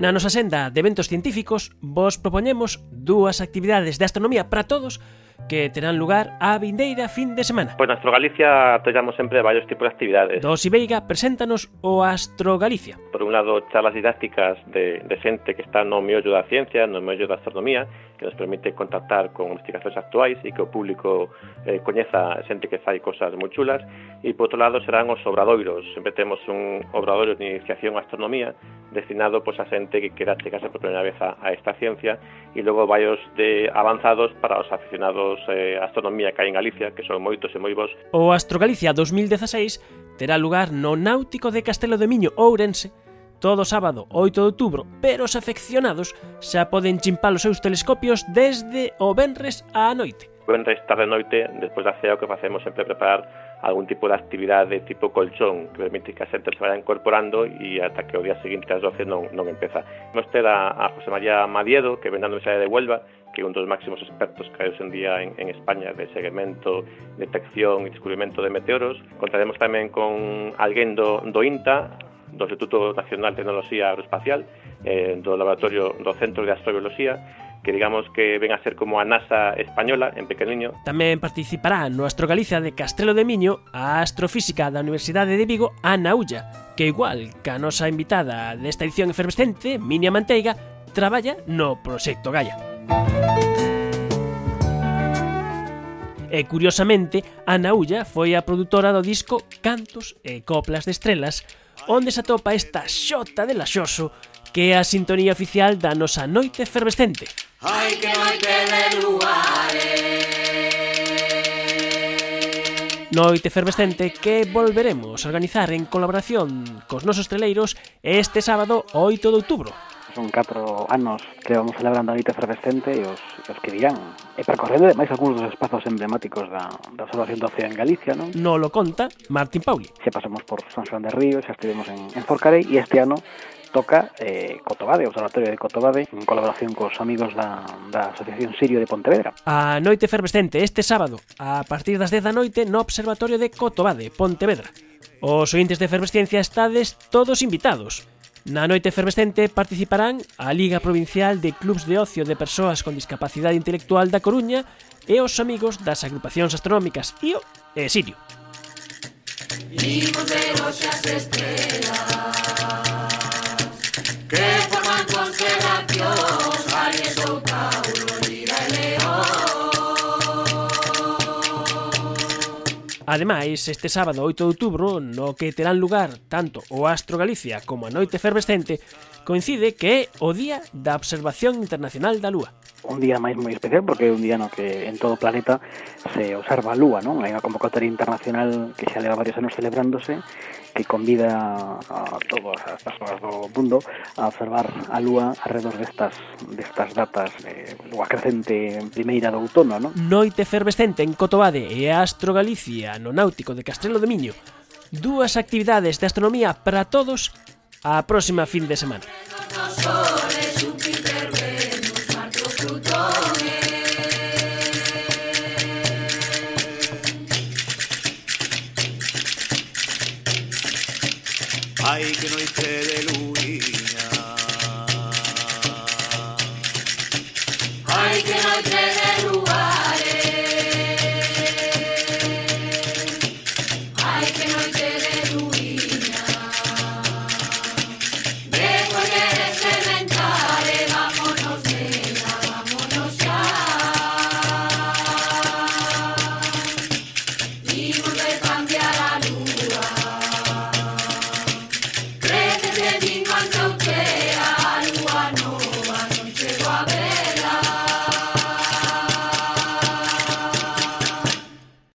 Na nosa senda de eventos científicos vos propoñemos dúas actividades de astronomía para todos que terán lugar a vindeira fin de semana. Pois na Astrogalicia atollamos sempre varios tipos de actividades. Dos Ibeiga preséntanos o Astrogalicia. Por un lado, charlas didácticas de, de xente que está no meollo da ciencia, no meollo da astronomía, que nos permite contactar con investigacións actuais e que o público eh, coñeza xente que fai cosas moi chulas. E por outro lado serán os obradoiros. Sempre temos un obradoiro de iniciación a astronomía destinado pues a xente que quera chegarse por primeira vez a, a esta ciencia e logo varios de avanzados para os aficionados eh, a astronomía que hai en Galicia, que son moitos e moi vos. O Astro Galicia 2016 terá lugar no Náutico de Castelo de Miño, Ourense, todo sábado 8 de outubro, pero os afeccionados xa poden chimpar os seus telescopios desde o Benres á noite. Benres tarde noite, despois da cea o que facemos sempre preparar algún tipo de actividade tipo colchón que permite que a xente se vaya incorporando e ata que o día seguinte ás 12 non, non empeza. Vamos ter a, a José María Madiedo, que ven da Universidade de Huelva, que é un dos máximos expertos que hai hoxe en día en, en España de seguimento, detección e descubrimento de meteoros. Contaremos tamén con alguén do, do INTA, do Instituto Nacional de Tecnoloxía Aeroespacial, eh, do Laboratorio do Centro de Astrobiología, que digamos que ven a ser como a NASA española en pequeniño. Tamén participará no Astro Galicia de Castrelo de Miño a astrofísica da Universidade de Vigo Ana Ulla, que igual que a nosa invitada desta edición efervescente, Minia Manteiga, traballa no Proxecto Gaia. E curiosamente, Ana Ulla foi a produtora do disco Cantos e Coplas de Estrelas, onde se atopa esta xota de laxoso que é a sintonía oficial da nosa noite efervescente. Ai que noite de luares Noite efervescente que volveremos a organizar en colaboración cos nosos treleiros este sábado 8 de outubro son 4 anos que vamos celebrando a Noite Efervescente e os, os que dirán E percorrendo, máis algúns dos espazos emblemáticos da, da observación do en Galicia, non? No lo conta Martín Pauli. xa pasamos por San Xoán de Río, xa estivemos en, en Forcarei, e este ano toca eh, Cotobade, o Observatorio de Cotobade, en colaboración cos amigos da, da Asociación Sirio de Pontevedra. A noite efervescente este sábado, a partir das 10 da noite, no Observatorio de Cotobade, Pontevedra. Os ointes de efervescencia estades todos invitados. Na noite efervescente participarán a Liga Provincial de Clubs de Ocio de Persoas con Discapacidade Intelectual da Coruña e os amigos das agrupacións astronómicas IO e Sirio. Imos de estrelas Ademais, este sábado 8 de outubro, no que terán lugar tanto o Astro Galicia como a Noite Efervescente, coincide que é o Día da Observación Internacional da Lúa. Un día máis moi especial porque é un día no que en todo o planeta se observa a Lúa, non? Hai unha convocatoria internacional que xa leva varios anos celebrándose que convida a todas as persoas do mundo a observar a Lúa alrededor destas, destas datas de Lúa crecente primeira do outono, non? Noite Efervescente en Cotobade e Astro Galicia no Náutico de Castrelo de Miño. Dúas actividades de astronomía para todos a próxima fin de semana.